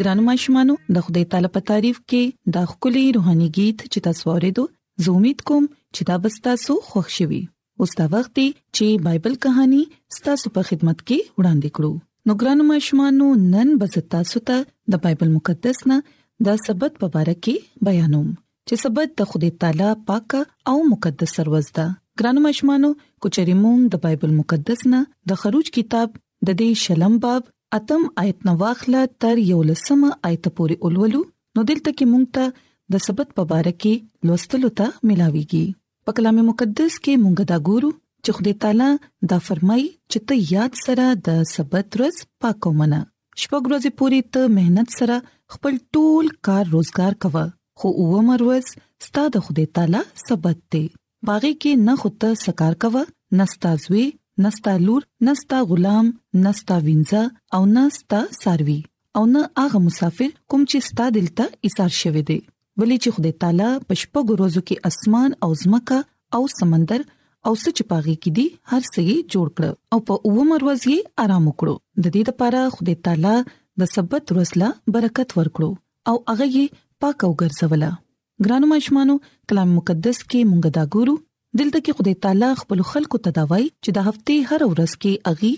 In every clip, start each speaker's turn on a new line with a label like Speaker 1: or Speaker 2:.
Speaker 1: ګرانو ماشومانو د خدای تعالی په تعریف کې دا خولي روحاني गीत چې تاسو ورېدو زه امید کوم چې دا به تاسو خوښ شي وي اوس دا وخت دی چې بایبل کہانی ستاسو په خدمت کې وړاندې کړو نو ګرانو ماشومانو نن به تاسو ته د بایبل مقدس نه د سبت په اړه کې بیانوم چې سبت د خدای تعالی پاک او مقدس سروز ده ګرانو ماشومانو کچري مونږ د بایبل مقدس نه د خروج کتاب د دې شلم باب اتم آیت نو واخله تر یو لسمه آیت پورې اولولو نو دلته کې مونږ ته د سبت په اړه کې لوستلو ته ملاويږي په کلام مقدس کې مونږ دا ګورو چې خدای تعالی دا فرمایي چې ته یاد سره د سبت ورځ پاکو منه شپږ ورځې پورې ته مهنت سره خپل ټول کار روزګار کوه خو اومر ورځ ستاسو خدای تعالی سبت دی باغې کې نه خود ته سکار کوه نستا زوی نستا لور نستا غلام نستا وینځه او نستا ساروي او نه هغه مسافر کوم چې ستا دلته ایثار شوی دی ولې چې خدای تعالی پښپ ګروزو کې اسمان او زمکه او سمندر او سچ پاغي کې دي هر څه یې جوړ کړ او په اومر ورځ یې آرام وکړو د دې لپاره خدای تعالی د سبت ورځ لا برکت ورکړو او هغه یې پاک او ګرځوله ګرانو ماشومانو کلام مقدس کې مونږ دا ګورو دلته کې خدای تعالی خپل خلکو ته دا وایي چې د هفته هر ورځ کې اغي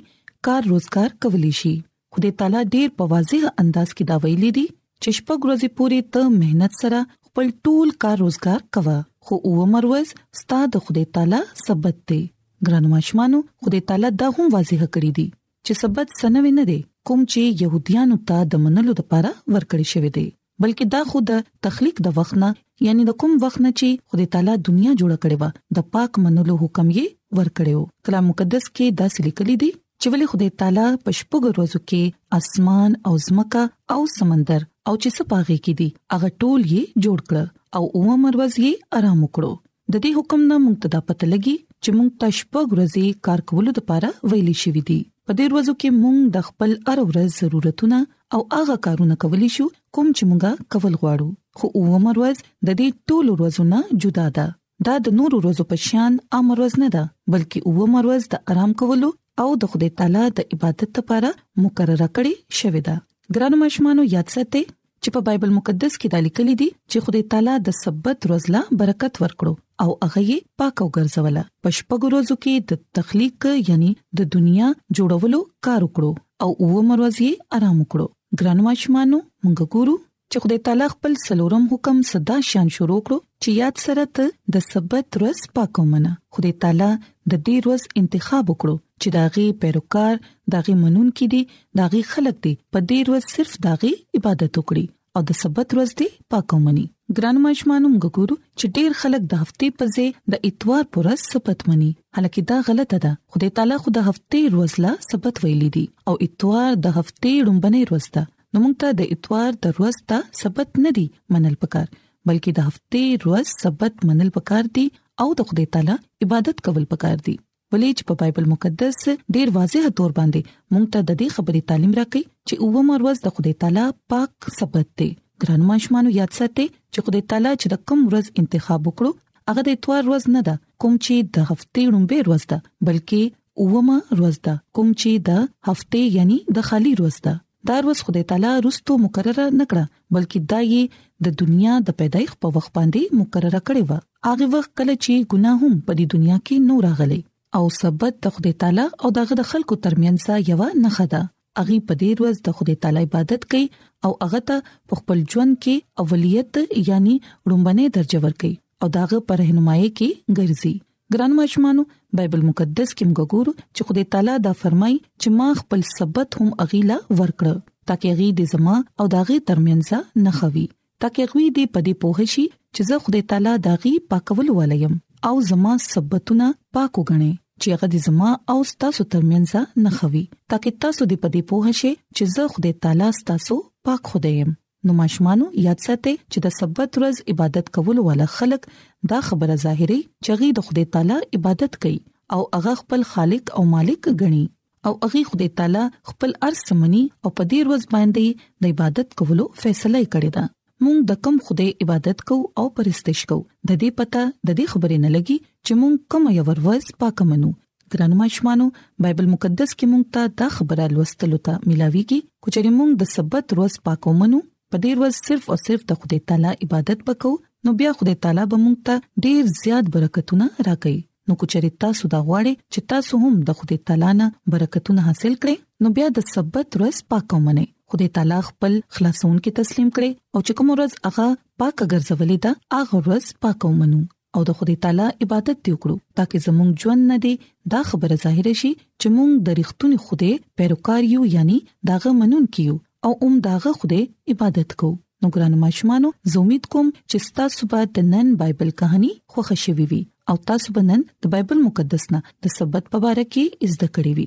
Speaker 1: کار روزګار کولی شي خدای تعالی ډیر په واضح انداز کې دا ویلي دي چې شپږ ورځې پورې ته مهنت سره خپل ټول کار روزګار کوه خو عمر ورځ ستاد د خدای تعالی سبت دی ګرانو ماشومانو خدای تعالی دا هم واضح کړی دی چې سبت سنوي نه دی کوم چې يهوديانو ته د منلو لپاره ورکړی شوی دی بلکې دا خو د تخلیق د وخت نه یعنی د کوم وخت نه چې خدای تعالی دنیا جوړه کړې و د پاک منلو حکم یې ورکړیو کلام مقدس کې دا لیکلي دي چې ولې خدای تعالی په شپږ ورځو کې اسمان او زمکا او سمندر او چې سپاغې کې دي هغه ټول یې جوړ کړ او اومر ورځ یې آرام وکړو د دې حکم نه مونږ ته دا پته لګي چې مونږ ته شپږ ورځې کار کولو لپاره ویلي شوې دي په دې ورځو کې مونږ د خپل هر ورځ ضرورتونه او هغه کارونه کولی شو کوم چې مونږ کول غواړو خو اومر ورځ د دې ټول ورځو نه جدا ده دا د نور ورځو په شان امر ورځ نه ده بلکې اومر ورځ د آرام کولو او د خدای تعالی د عبادت لپاره مقرره کړې شوې ده ګرانو مشمانو یاد ساتئ چې په بایبل مقدس کې دا لیکل دي چې خدای تعالی د سبت ورځ لا برکت ورکړو او هغه یې پاک او ګرځوله په شپږ ورځو کې د تخلیق یعنی د دنیا جوړولو کار وکړو او اوه مروز یې آرام وکړو ګران ماشومانو مونږ ګورو چې خدای تعالی خپل سلورم حکم صدا شان شروع کړو چې یاد سره ته د سبت ورځ پاکومنه خدای تعالی د دې ورځ انتخاب وکړو چې داغي پیروکار داغي منون کې دي داغي خلق دي په دې ورځ صرف داغي عبادت وکړي او د سبت ورځ دې پاکومني ګران مشمانو موږ ګورو چې ډېر خلک د هفته په ځای د اتوار پر ورځ سبت مني حالکه دا غلطه ده خدای تعالی خو د هفته ورځ لا سبت ویلي دي او اتوار د هفته رومبنه ورځ ده نو موږ ته د اتوار د ورځ ته سبت نه دی منل پکار بلکې د هفته ورځ سبت منل پکار دي او د خدای تعالی عبادت کول پکار دي ولې چې په بایبل مقدس ډیر واضح تور باندې مونږ ته د دې خبرې تعلیم راکړي چې اومه ورځ د خدای تعالی پاک سبت دی ګران ماشومان یاد ساتئ چې خدای تعالی چې د کوم ورځ انتخاب وکړو هغه د اتوار ورځ نه ده کوم چې د هفته لومبه ورځ ده بلکې اومه ورځ ده کوم چې د هفته یعنی د خالی ورځ ده دا روز خدای تعالی رستو مقرره نکړه بلکې دا یې د دنیا د پیدایښ په وخت باندې مقرره کړې و هغه وخت کله چې ګناه هم په دې دنیا کې نور راغلي او سبت د خدای تعالی او دغه د خلکو ترمنځ یو نه خده اغي په دې ورځ د خدای تعالی عبادت کوي او هغه ته په خپل ژوند کې اولیت یعنی رومبنه درجه ورکړي او داغه پر رهنمایي کې ګرځي ګران ماشومانو بایبل مقدس کې موږ ګورو چې خدای تعالی دا فرمایي چې ما خپل سبت هم اغیلا ورکړ ترڅو هغه دې زما او داغه ترمنځ نه خوي ترڅو هغه دې په دې پوه شي چې زه خدای تعالی داغي پاکول ولایم او زما سبتونه پاک وګڼي چې هغه دې زما او تاسو ترمنځ نه خوي ترڅو تاسو دې په دې پوه شئ چې زه خدای تعالی تاسو پاک خدایم نو ماشومانو یاد ساتئ چې د سبت ورځ عبادت کولو والا خلک دا خبره ظاهري چغي د خدای تعالی عبادت کوي او هغه خپل خالق او مالک ګڼي او هغه خدای تعالی خپل ارث مني او په دې ورځ باندې د عبادت کولو فیصله کړې ده مونږ د کوم خدای عبادت کو او پرستش کو د دې پته د دې خبرې نه لګي چې مونږ کوم یو ورځ پاک منو ګران ماشومانو بایبل مقدس کې مونږ ته دا خبره لوستلو ته ملاويږي چې چېرې مونږ د سبت ورځ پاکو منو په دې ورځ صرف او صرف د خدای تعالی عبادت وکړو نو بیا خدای تعالی به مونږ ته ډېر زیات برکتونه راکړي
Speaker 2: نو کوچري تاسو دا غواړي چې تاسو هم د خدای تعالی نه برکتونه حاصل کړئ نو بیا د سبت ورځ پاکو منئ خدای تعالی خپل خلاصون کې تسلیم کړي او چې کوم ورځ هغه پاک ګرځولې ده هغه ورځ پاکو منو او د خدای تعالی عبادت دی وکړو ترڅو زموږ ژوند نه دی دا خبره ظاهر شي چې موږ د رښتونی خدای پیروکار یو یعنی داغه منون کیو او هم داغه خدای عبادت کو نو ګران ماشومانو زه امید کوم چې تاسو به د نن بایبل کہانی خوښ شوي وي او تاسو به نن د بایبل مقدس نه د سبت په اړه کې زده کړې وي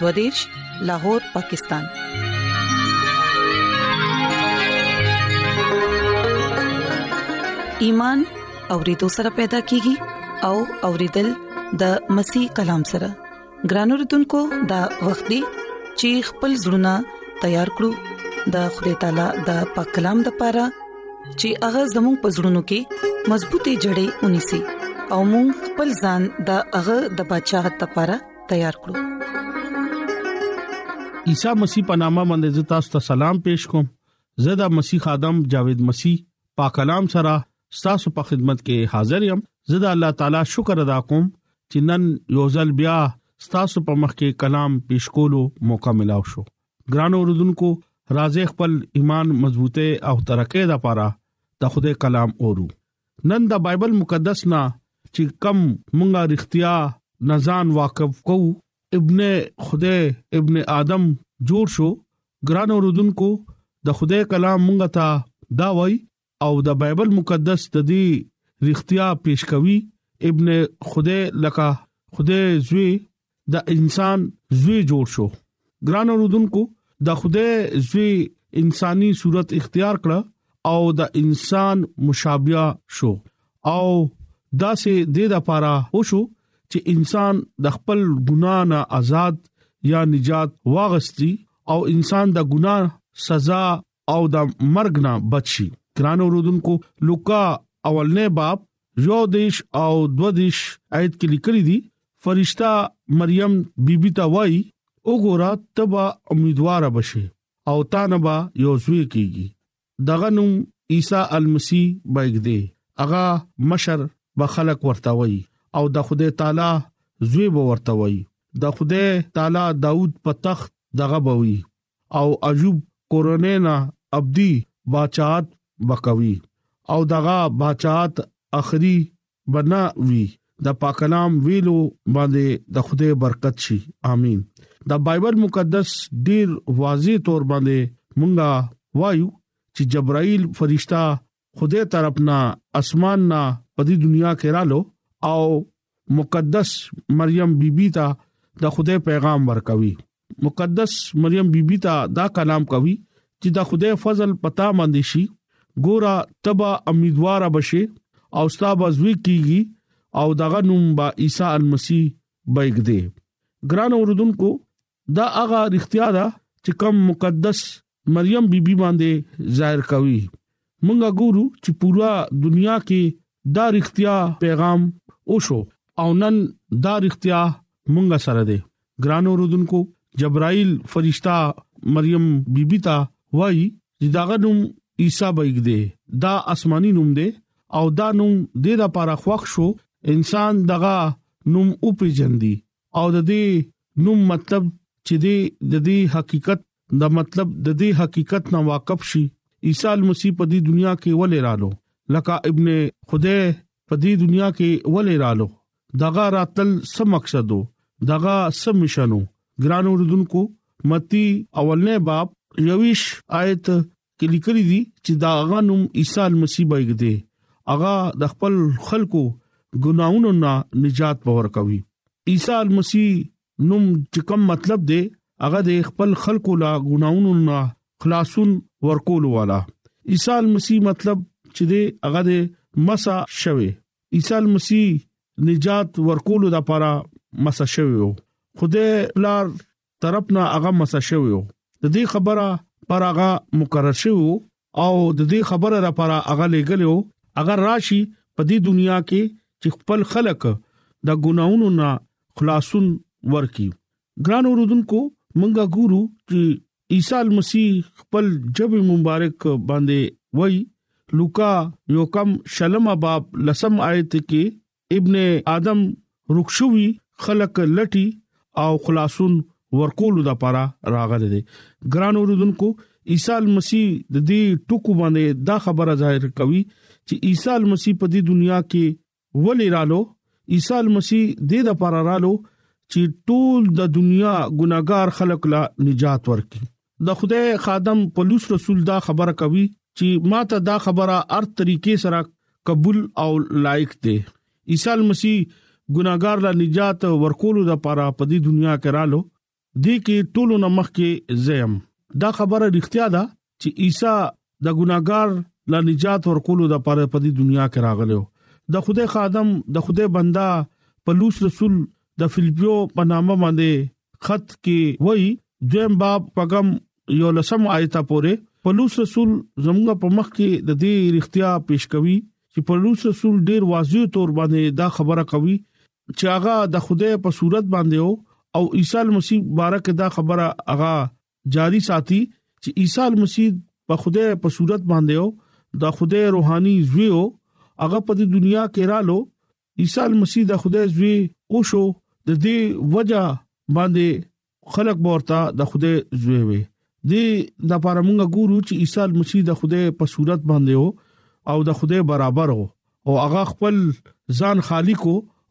Speaker 2: دوادش لاهور پاکستان ایمان او ریدو سره پیدا کیږي او اوریدل د مسیح کلام سره ګرانو رتونکو د وختي چی خپل زړونه تیار کړو د خدای تعالی د پاک کلام د پاره چې هغه زموږ پزړونو کې مضبوطې جړې ونی سي او موږ خپل ځان د هغه د بچاغت لپاره تیار کړو
Speaker 3: عیسی مسیح په نامه باندې تاسو ته سلام پېښ کوم زدا مسیح ادم جاوید مسیح پاک کلام سره تاسو په خدمت کې حاضر یم زدا الله تعالی شکر ادا کوم چې نن یو ځل بیا تاسو په مخ کې کلام پېښ کولو موقع ملاو شو ګران اوردونکو راځي خپل ایمان مضبوطه او ترقه لپاره د خوده کلام اورو نن د بایبل مقدس نه چې کم مونږه رښتیا نه ځان واقف کو ابن خدای ابن ادم جوړ شو ګران اوردونکو د خدای کلام مونږه ته دا وای او د بایبل مقدس د دې رښتیا پیش کوي ابن خدای لکه خدای زوی د انسان زوی جوړ شو ګران اوردونکو د خوده زوی انساني صورت اختیار کړه او د انسان مشابه شو او دا سه د دې لپاره وشو چې انسان د خپل ګنا نه آزاد یا نجات واغستی او انسان د ګنا سزا او د مرګ نه بچي ګران اوردونکو لوکا اولنې باب یو دیش او دو دیش آیت کې لیکلي دي فرشتہ مریم بیبي ته وایي وګوره تبا امیدوار بشي او تا نه با یو زوی کیږي دغه نوم عیسی المسی بایګ دی اغا مشر به خلق ورته وایي او د خدای تعالی زوی به ورته وایي د خدای تعالی داوود په تخت دغه بوي او ایوب کورنۍ نه ابدي بچات بکوي او دغه بچات اخري بنا وی د پاکلام ویلو باندې د خوده برکت شي امين د بایبل مقدس ډیر واضح تور باندې مونږه وایو چې جبرائیل فرشتہ خدای طرف نه اسمان نه په دې دنیا کې رالو او مقدس مریم بیبي بی ته د خدای پیغام ورکوي مقدس مریم بیبي بی ته دا کلام کوي چې دا خدای فضل پتا باندې شي ګورا تبا امیدوار بشي او ستا بزوی کیږي او دغه نوم با عیسی المسی بېګ دی ګران اوردونکو دا هغه رښتیا ده چې کوم مقدس مریم بیبي بی باندې ظاهر کوي مونږه ګورو چې پورا دنیا کې دا رښتیا پیغام وشو او نن دا رښتیا مونږه سره ده ګرانو رودونکو جبرائیل فرشتہ مریم بیبي بی ته وایي چې داغه نوم عیسی بېګ دی دا آسماني نوم دی او دا نوم د لپاره خوښ شو انسان دغه نوم او پیجن دی او د دې نوم مطلب چې دې د دې حقیقت دا مطلب د دې حقیقت نه واقف شي عیسی مسیح په دې دنیا کې ولې رالو لکه ابن خدای په دې دنیا کې ولې رالو دغه راتل سم مقصد وو دغه سم مشنو ګرانو رودونکو متی اولنې باب یويش آیت کلی کړی دي چې دا هغه نوم عیسی مسیح بایګ دی هغه د خپل خلکو ګناونو نه نجات پور کوي عیسی مسیح نوم چې کوم مطلب دی هغه د خپل خلکو لا ګناونو نه خلاصون ورکول والا عیسی مسیح مطلب چې دی هغه د مسا شوی عیسی مسیح نجات ورکول د لپاره مسا شوی خدای لار طرف نه هغه مسه شوی وو د دې خبره پر هغه مقرر شوی وو او د دې خبره را پر هغه لګلو اگر راشي په دې دنیا کې چې خپل خلک د ګناونو نه خلاصون ورکي ګران اوردونکو منګه ګورو چې عیسی مسیح خپل جب مبارک باندې وای لوکا یو کم شلم باب لسم آیت کې ابن ادم رخصوي خلق لټي او خلاصون ورکول د لپاره راغلي دي ګران اوردونکو عیسی مسیح د دې ټکو باندې دا خبره ظاهر کوي چې عیسی مسیح په دې دنیا کې ولې رالو عیسی مسیح د دې لپاره رالو چې ټول د دنیا ګناګار خلک لا نجات ورکړي د خدای خادم پولس رسول دا خبره کوي چې ماته دا خبره هر طریقې سره قبول او لایق دی عیسی مسیح ګناګار لا نجات ورکولو د پاره په دې دنیا کې رالو دې کې ټولو نمخ کې زم دا خبره اړتیا ده چې عیسی د ګناګار لا نجات ورکولو د پاره په دې دنیا کې راغلو د خدای خادم د خدای بندا پلوص رسول د فلپیو په نامه باندې خط کې وای دویم باب پغم یو لسم آیت پورې پلوص رسول زموږ په مخ کې د دې اړتیا پیش کوي چې پلوص رسول ډیر واضح تور باندې دا خبره کوي چې هغه د خدای په صورت باندې او عیسی مسیح بارک دا خبره هغه جاری ساتي چې عیسی مسیح په خوده په صورت باندې او د خوده روحاني زوی او هغه په دې دنیا کې رالو عیسی مسیح د خوده زوی او شو د دې وجہ باندې خلق ورته د خوده زوی وي د لپاره موږ ګورو چې عیسی مسیح د خوده په صورت باندې او او د خوده برابر او او هغه خپل ځان خالق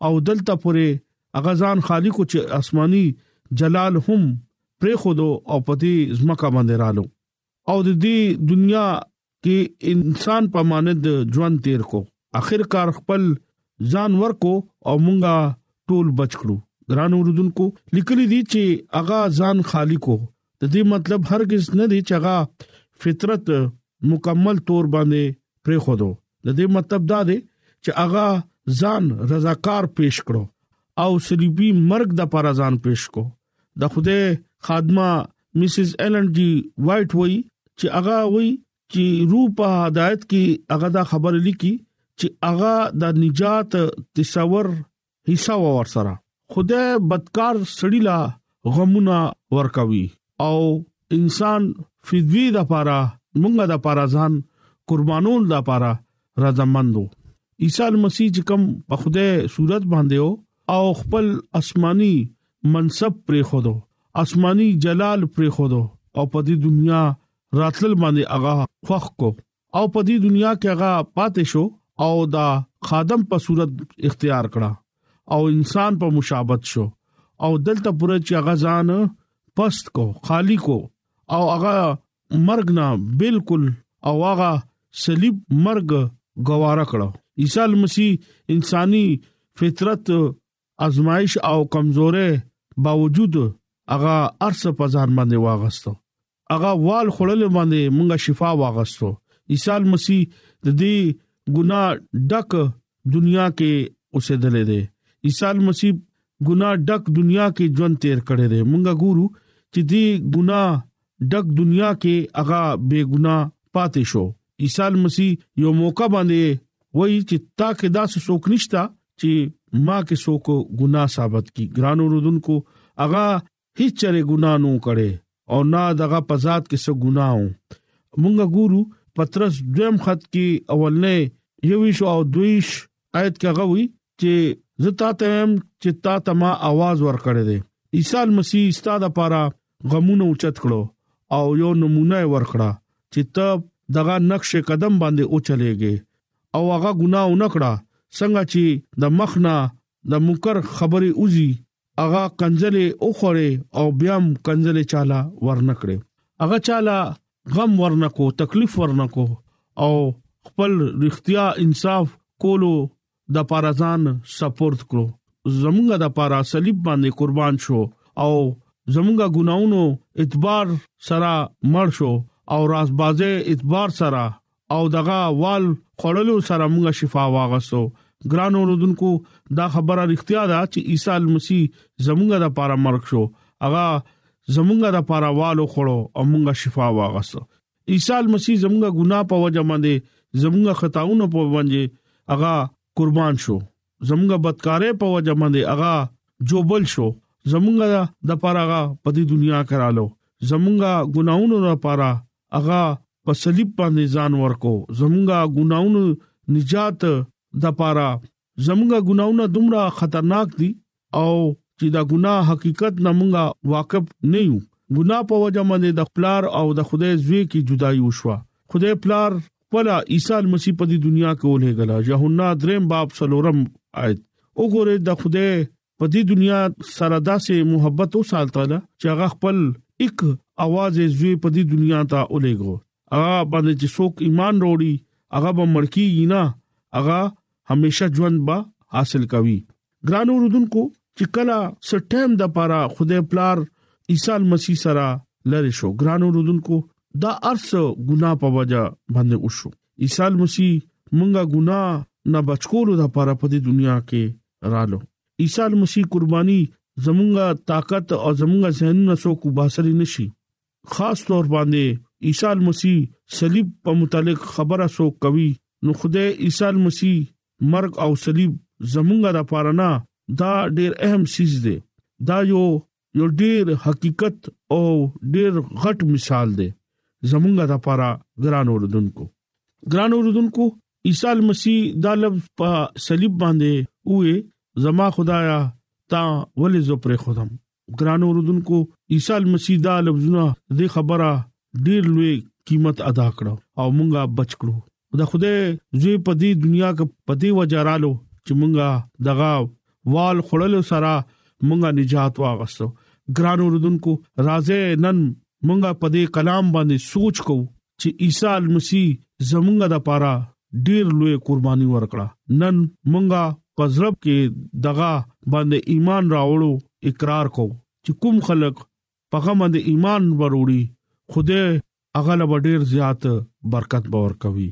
Speaker 3: او دلته پورې هغه ځان خالق چې آسماني جلال هم پرې خودو او پتی زمکا باندې رالو او د دې دنیا کې انسان په مانند ژوند تیر کو اخر کار خپل ځان ورکو او مونږه ټول بچ کړو ګران اوردونکو لیکل دي چې اغا ځان خالی کو د دې مطلب هرگز نه دی چې اغا فطرت مکمل تور باندې پرې خودو د دې مطلب دا دی چې اغا ځان رضاکار پیش کړو او صلیبي مرګ د پر ځان پیش کو د خوده خادمه مسز ایلن ډي وایټ وای چې هغه وای چې روح په هدایت کې هغه دا خبر لیکي چې هغه د نجات تصور حصہ ور سره خدای بدکار سړی لا غمونه ورکوي او انسان فدوی د پاره مونږه د پاره ځان قربانون د پاره رضامندو عیسی مسیح کوم په خوده صورت باندې او خپل آسماني منصب پرې خودو آسماني جلال پرې خودو او په دې دنیا راتلل باندې هغه خوخ کو او په دې دنیا کې هغه پاتې شو او دا خادم په صورت اختیار کړه او انسان په مشابت شو او دلته پوره چې هغه ځان پست کو خالی کو او هغه مرګ نه بالکل او هغه صلیب مرګ گواره کړو عیسی مسیح انساني فطرت ازمایش او کمزورې باوجود هغه ارس په ځان باندې واغستو هغه وال خړل باندې مونږه شفا واغستو عیسی مسیح د دې ګنا ډک دنیا کې اوسېدلې ده عیسی مسیح ګنا ډک دنیا کې ژوند تیر کړی دی مونږه ګورو چې دې ګنا ډک دنیا کې هغه بے ګنا پاتې شو عیسی مسیح یو موقع باندې وایي چې تا کې داسې څوک نشتا چې ما کې څوک ګناه ثابت کی ګرانو رودونکو اغا هیڅ چره ګناه نو کړي او نه دغه په ذات کې څه ګناه و مونږ ګورو پترس دویم خط کې اولنې یویش او دویش آیت کې هغه وی چې زه تا ته هم چې تا ته ما आवाज ورکړې ده عیسی مسیح ستاده لپاره غمونه اوچت کړو او یو نمونه ورکړه چې ته دغه نقش قدم باندې او چلےږي او هغه ګناه ونکړه څنګه چې د مخنا د منکر خبرې اوزي هغه کنځلې اوخوري او بیا هم کنځلې چاله ورنکړي هغه چاله غم ورنکو تکلیف ورنکو او خپل رښتیا انصاف کولو د پارازان سپورت کړو زمونږ د پارا صلیب باندې قربان شو او زمونږ ګناونو اعتبار سره مړ شو او راز بازه اعتبار سره او دغه وال خړلو سره موږ شفا واغسو ګران اوردونکو دا خبره اړتیا ده چې عیسی مسیح زمونږ د پاره مرګ شو هغه زمونږ د پاره والو خړو او موږ شفا واغسو عیسی مسیح زمونږ ګناه په وجه باندې زمونږ خطاونو په باندې هغه قربان شو زمونږه بدکارې په وجه باندې هغه جوبل شو زمونږه د پارغه په دې دنیا کرالو زمونږه ګناونو لپاره هغه په صلیب باندې ځان ورکو زمونږه ګناونو نجات د پاره زمونږه ګناونه دومره خطرناک دي او چې دا ګناه حقیقت نه مونږه واقف نه یو ګناه په وجه باندې د خپلار او د خدای زوی کې جدای وشوه خدای پلار خپل عیسی مسیح په دې دنیا کې ولې غلا یوحنا دریم باب سلورم آیت وګوره د خدای په دې دنیا سره داسې محبت او سالتاله چې هغه خپل یک आवाज زوی په دې دنیا ته اولېګو هغه باندې چې څوک ایمان وروړي هغه به مړکی نه هغه همیشه ژوند به حاصل کوي ګران اوردونکو چې کله سټیم د پاره خدای پلار عیسی مسیح سره لری شو ګران اوردونکو دا ارس ګنا په وجا باندې وشو عیسی مسیح مونږه ګنا نه بچکولو د پاره په دې دنیا کې رالو عیسی مسیح قرباني زمونږه طاقت او زمونږه ذهنونه سو کو باسري نشي خاص طور باندې عیسی مسیح صلیب په متعلق خبره سو کوي نو خدای عیسی مسیح مرګ او صلیب زمونږه د پاره نه دا ډیر اهم سیز دی دا یو یو ډیر حقیقت او ډیر غټ مثال دی زمونږه د پاره ګران اوردونکو ګران اوردونکو عیسی مسیح دا لفظ په صلیب باندې وې زما خدایا تا ولې زو پر خودم ګران اوردونکو عیسی مسیح دا لفظونه د خبره ډیر لوی قیمت ادا کړو او مونږه بچ کړو دا خوده زوی په دې دنیا کې پدې وجارالو چې مونږه دغه وال خړل سره مونږه نجات واغستو ګران اوردونکو راځه نن مونږه پدې کلام باندې سوچ کوو چې عیسی المسی زمونږ د پاره ډیر لوی قرباني ورکړه نن مونږه پزړب کې دغه باندې ایمان راوړو اقرار کو چې کوم خلک پغه باندې ایمان وروړي خوده هغه له ډیر زیات برکت باور کوي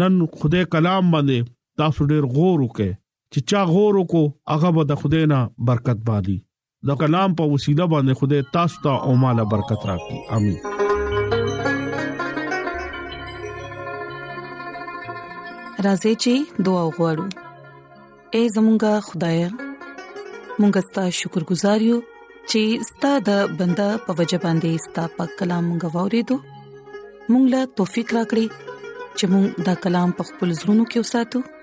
Speaker 3: نن خوده کلام باندې تاسو ډیر غور وکړئ چې چا غور وکړو هغه به د خوده نه برکت باندې د کلام په وسیله باندې خدای تاسو ته او مال برکت راکړي امين
Speaker 1: راځي چې دعا وغوړو اے زمونږ خدای مونږ ستاسو شکر گزار یو چې ستاسو د بندا په وجه باندې ستاسو په کلام غوورې دو مونږ لا توفيق راکړي چې مونږ دا کلام په خپل زړونو کې وساتو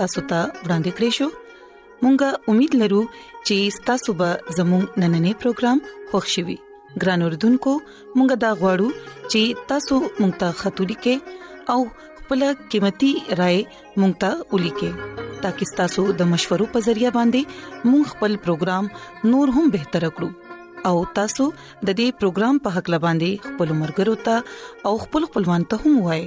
Speaker 1: تاسو ته ورانده کړی شو مونږه امید لرو چې تاسو به زموږ نننې پروګرام خوښ شوي ګران اوردونکو مونږه دا غواړو چې تاسو مونږ ته خاطري کې او خپل قیمتي رائے مونږ ته ولي کې ترڅو تاسو د مشورو په ذریعہ باندې مونږ خپل پروګرام نور هم بهتر کړو او تاسو د دې پروګرام په حق لباندي خپل مرګرو ته او خپل خپلوان ته هم وایي